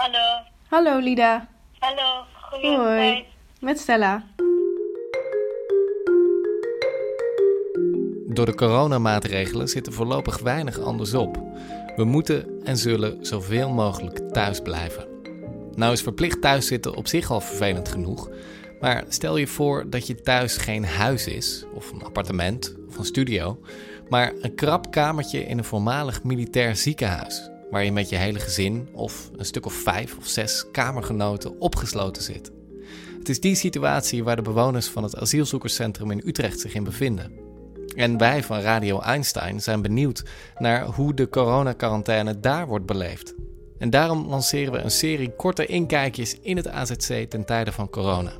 Hallo. Hallo Lida. Hallo. Goeie Met Stella. Door de coronamaatregelen zit er voorlopig weinig anders op. We moeten en zullen zoveel mogelijk thuis blijven. Nou is verplicht thuiszitten op zich al vervelend genoeg. Maar stel je voor dat je thuis geen huis is, of een appartement, of een studio, maar een krap kamertje in een voormalig militair ziekenhuis, waar je met je hele gezin of een stuk of vijf of zes kamergenoten opgesloten zit. Het is die situatie waar de bewoners van het asielzoekerscentrum in Utrecht zich in bevinden. En wij van Radio Einstein zijn benieuwd naar hoe de coronacarantaine daar wordt beleefd. En daarom lanceren we een serie korte inkijkjes in het AZC ten tijde van corona.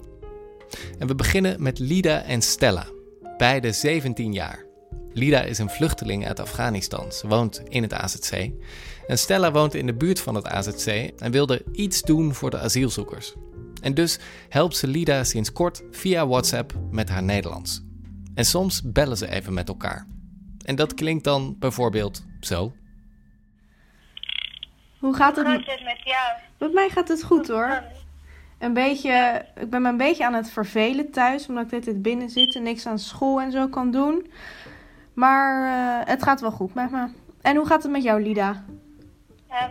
En we beginnen met Lida en Stella, beide 17 jaar. Lida is een vluchteling uit Afghanistan. Ze woont in het AZC. En Stella woont in de buurt van het AZC en wilde iets doen voor de asielzoekers. En dus helpt ze Lida sinds kort via WhatsApp met haar Nederlands. En soms bellen ze even met elkaar. En dat klinkt dan bijvoorbeeld zo. Hoe gaat Hoe het? gaat het met jou? Met mij gaat het goed hoor. Een beetje, ik ben me een beetje aan het vervelen thuis, omdat ik de hele tijd binnen zit en niks aan school en zo kan doen. Maar eh, het gaat wel goed met me. En hoe gaat het met jou, Lida?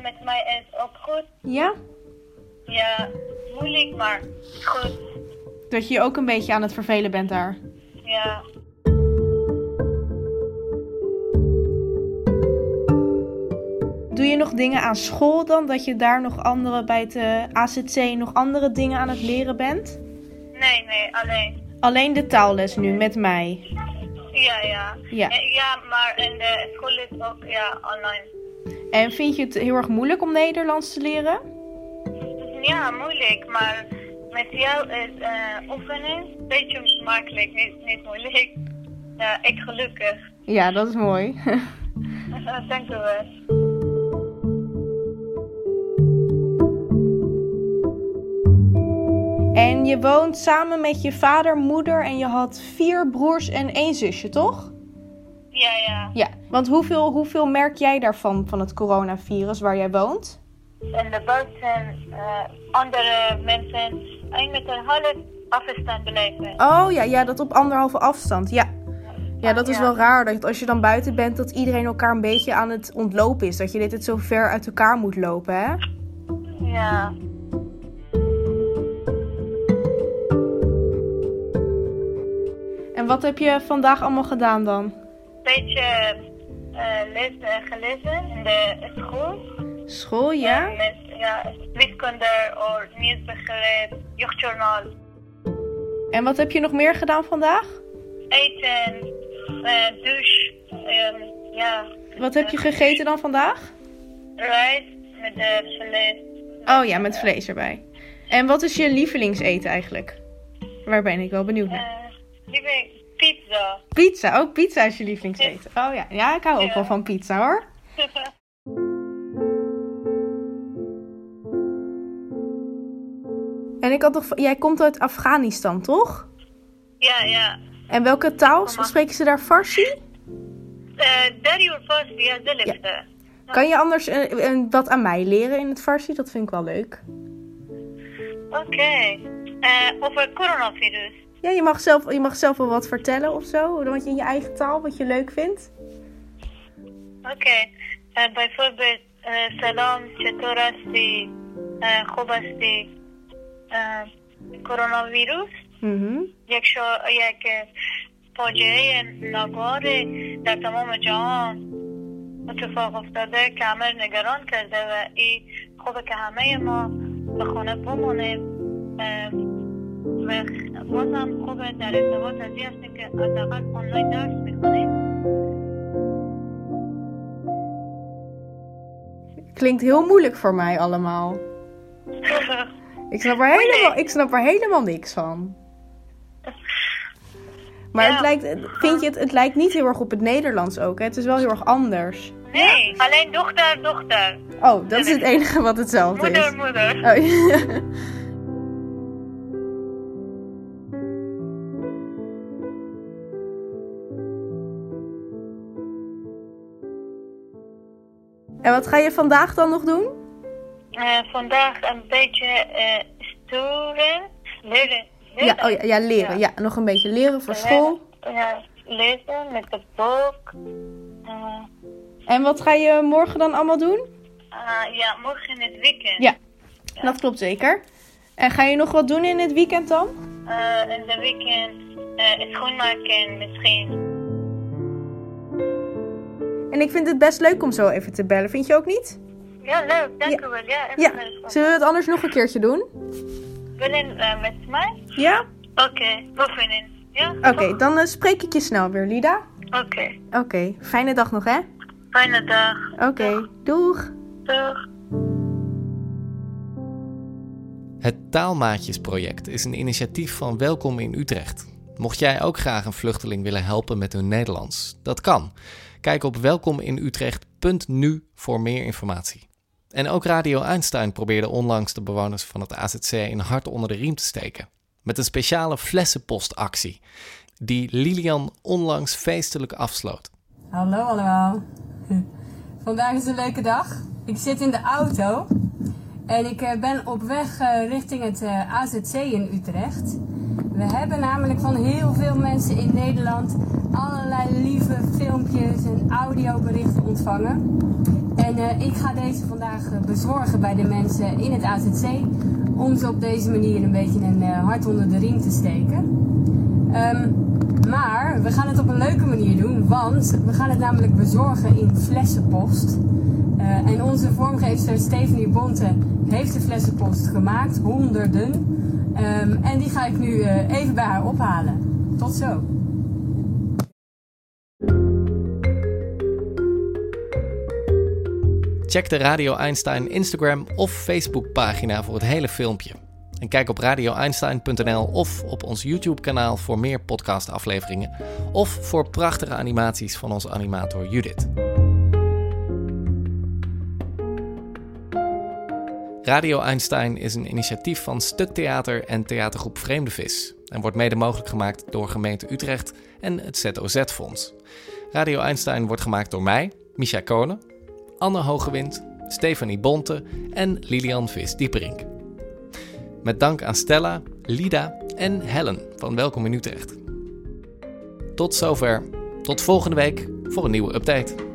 Met mij is het ook goed. Ja? Ja, moeilijk, maar goed. Dat je je ook een beetje aan het vervelen bent daar. Ja. Doe je nog dingen aan school dan? Dat je daar nog andere bij het eh, AZC nog andere dingen aan het leren bent? Nee, nee, alleen. Alleen de taalles nu met mij. Ja, ja. Ja. Eh, Ja, maar in de school is ook ja, online. En vind je het heel erg moeilijk om Nederlands te leren? Ja, moeilijk, maar met jou is eh oefening een beetje makkelijk, niet, niet moeilijk. Ja, ik gelukkig. Ja, dat is mooi. Dank u wel. Je woont samen met je vader, moeder en je had vier broers en één zusje, toch? Ja, ja. Ja. Want hoeveel, hoeveel merk jij daarvan, van het coronavirus waar jij woont? En de buiten eh, andere mensen een met een half afstand blijven. Oh ja, ja, dat op anderhalve afstand. Ja. Ja, dat is wel raar. Dat als je dan buiten bent, dat iedereen elkaar een beetje aan het ontlopen is. Dat je dit het zo ver uit elkaar moet lopen, hè? Ja. Wat heb je vandaag allemaal gedaan dan? Beetje eh lezen, gelezen in de school. School, ja? Eh, met ja, wiskunde of nieuwsbegeleid, jeugdjournaal. En wat heb je nog meer gedaan vandaag? Eten, eh douche, ehm, ja. Wat heb je gegeten dan vandaag? Rijst met de vlees. Oh ja, met vlees erbij. En wat is je lievelingseten eigenlijk? Waar ben ik wel benieuwd naar. Eh, lieve pizza. Pizza, ook pizza is je lievelingseten. Oh ja, ja ik hou ook Ja. wel van pizza hoor. En ik had toch, jij komt uit Afghanistan, toch? ja, ja. En welke taal spreken ze daar Farsi? Eh, Daar je vast, ja, zelfde. Kan je anders eh, eh, wat aan mij leren in het Farsi? Dat vind ik wel leuk. Oké. Eh, over coronavirus. Ja, je mag zelf, je mag zelf wel wat vertellen of zo. Wat je in je eigen taal, wat je leuk vindt. اوکی اه، bijvoorbeeld اه، سلام چطور هستی اه، خوب هستی اه، کرونا ویروس Mhm. یک, شا... یک اه، فاجعه ناگوار در تمام جهان اتفاق افتاده که همه رو نگران کرده و این خوبه که همه ما به خانه بمانیم اه، و خ- بازم خوبه در ارتباط ازی هستیم که حداقل آنلاین درس میخونیم Klinkt heel moeilijk voor mij allemaal. Ik snap er helemaal, ik snap er helemaal niks van. Maar Ja. het lijkt, vind je het, het lijkt niet heel erg op het Nederlands ook. Hè? Het is wel heel erg anders. Nee, alleen dochter, dochter. Oh, dat is het enige wat hetzelfde Moeder, is. moeder. Oh, ja. En wat ga je vandaag dan nog doen? Eh, vandaag een beetje uh, storen. Leren. leren. Ja, oh ja, ja leren. Ja. nog een beetje leren voor school. Ja, lezen met het boek. Uh, en wat ga je morgen dan allemaal doen? ja, morgen in het weekend. Ja, dat klopt zeker. En ga je nog wat doen in het weekend dan? in het weekend schoonmaken misschien. En ik vind het best leuk om zo even te bellen. Vind je ook niet? Ja, leuk. Dank ja. u wel. Ja, ja. Zullen we het anders nog een keertje doen? Willen uh, met mij? Ja. Oké, okay. bovenin. Ja? Oké, okay, dan uh, spreek ik je snel weer, Lida. Oké. Okay. Oké, fijne dag nog, hè? Fijne dag. Oké, doeg. Doeg. Het Taalmaatjesproject is een initiatief van Welkom in Utrecht. Mocht jij ook graag een vluchteling willen helpen met hun Nederlands, dat kan. Kijk op welkominutrecht.nu voor meer informatie. En ook Radio Einstein probeerde onlangs de bewoners van het AZC een hart onder de riem te steken. Met een speciale flessenpostactie, die Lilian onlangs feestelijk afsloot. Hallo allemaal. Vandaag is een leuke dag. Ik zit in de auto en ik eh, ben op weg eh, richting het eh, AZC in Utrecht. We hebben namelijk van heel veel mensen in Nederland allerlei lieve filmpjes en audioberichten ontvangen. En uh, ik ga deze vandaag uh, bezorgen bij de mensen in het AZC. Om ze op deze manier een beetje een uh, hart onder de riem te steken. Um, maar we gaan het op een leuke manier doen, want we gaan het namelijk bezorgen in flessenpost. En onze vormgeefster Stephanie Bonte heeft de flessenpost gemaakt, honderden. Um, en die ga ik nu even bij haar ophalen. Tot zo. Check de Radio Einstein Instagram of Facebook pagina voor het hele filmpje. En kijk op radioeinstein.nl of op ons YouTube kanaal voor meer podcastafleveringen of voor prachtige animaties van onze animator Judith. Radio Einstein is een initiatief van Stuktheater en theatergroep Vreemde Vis en wordt mede mogelijk gemaakt door gemeente Utrecht en het ZOZ-fonds. Radio Einstein wordt gemaakt door mij, Micha Konen, Anne Hogewind, Stefanie Bonte en Lilian Vis-Dieperink. Met dank aan Stella, Lida en Helen van Welkom in Utrecht. Tot zover. Tot volgende week voor een nieuwe update.